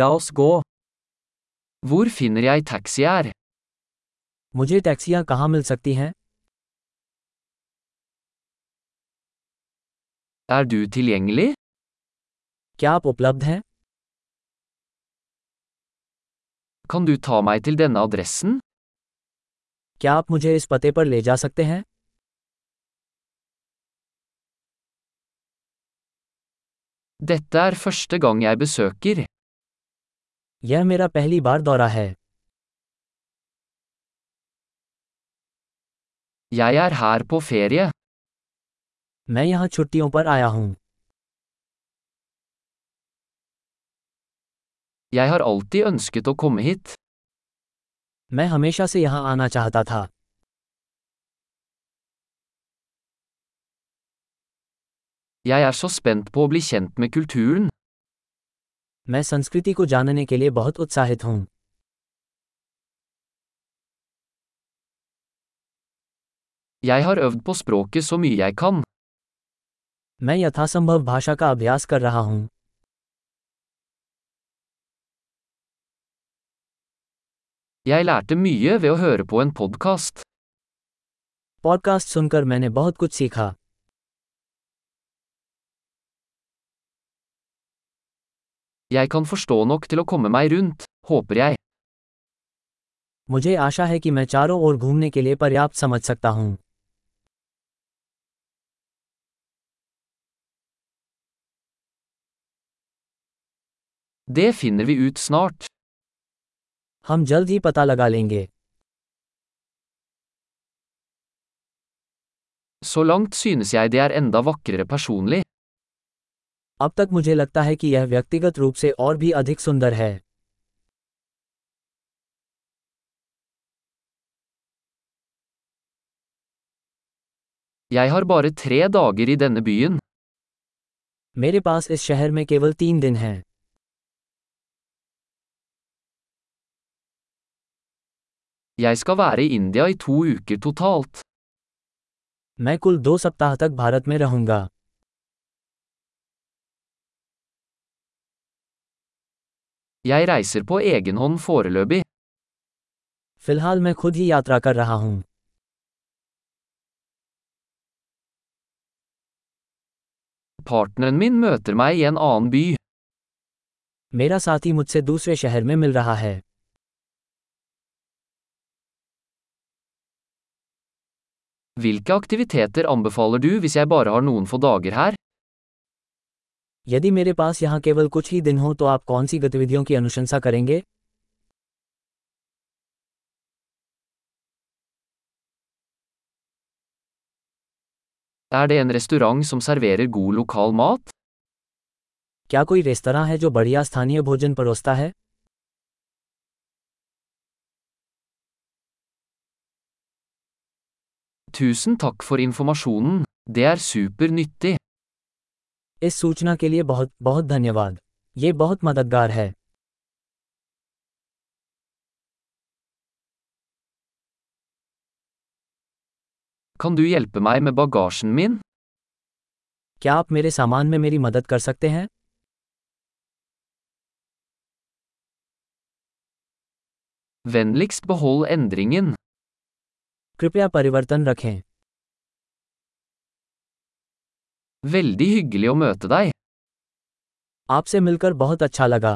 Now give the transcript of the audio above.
La oss gå. Hvor finner jeg taxier? मुझे टैक्सियाँ कहाँ मिल सकती हैं Er du tilgjengelig? क्या आप उपलब्ध हैं Kan du ta meg til denne adressen? क्या आप मुझे इस पते पर ले जा सकते हैं Dette er første gang jeg besøker. यह मेरा पहली बार दौरा है Jeg er her på ferie. मैं यहाँ छुट्टियों पर आया हूँ Jeg har alltid ønsket å komme hit. मैं हमेशा से यहाँ आना चाहता था Jeg er så spent på å bli kjent med kulturen. मैं संस्कृति को जानने के लिए बहुत उत्साहित हूँ Jeg har øvd på språket så mye jeg kan. मैं यथासंभव भाषा का अभ्यास कर रहा हूँ Jeg lærte mye ved å høre på en podkast. Podcast सुनकर मैंने बहुत कुछ सीखा Jeg kan forstå nok til å komme meg rundt, håper jeg. मुझे आशा है कि मैं चारों ओर घूमने के लिए पर्याप्त समझ सकता हूँ Det finner vi ut snart. हम जल्द ही पता लगा लेंगे Så langt synes jeg det er enda vakrere personlig. अब तक मुझे लगता है कि यह व्यक्तिगत रूप से और भी अधिक सुंदर है Jeg har bare tre dager i denne byen. मेरे पास इस शहर में केवल तीन दिन हैं Jeg skal være i India i to uker totalt. मैं कुल दो सप्ताह तक भारत में रहूँगा Jeg reiser på egen hånd foreløpig. फिलहाल मैं खुद ही यात्रा कर रहा हूँ Partneren min møter meg i en annen by. मेरा साथी मुझसे दूसरे शहर में मिल रहा है Hvilke aktiviteter anbefaler du hvis jeg bare har noen få dager her? यदि मेरे पास यहाँ केवल कुछ ही दिन हो तो आप कौन सी गतिविधियों की अनुशंसा करेंगे Er det en restaurant som serverer god lokal mat? क्या कोई रेस्तरां है जो बढ़िया स्थानीय भोजन परोसता है Tusen takk for informasjonen. Det er super nyttig. इस सूचना के लिए बहुत बहुत धन्यवाद ये बहुत मददगार है Kan du hjelpe meg med bagasjen min? क्या आप मेरे सामान में मेरी मदद कर सकते हैं Vennligst behold endringen. कृपया परिवर्तन रखें वेल्दी हिग्लियो मोतदाई आपसे मिलकर बहुत अच्छा लगा।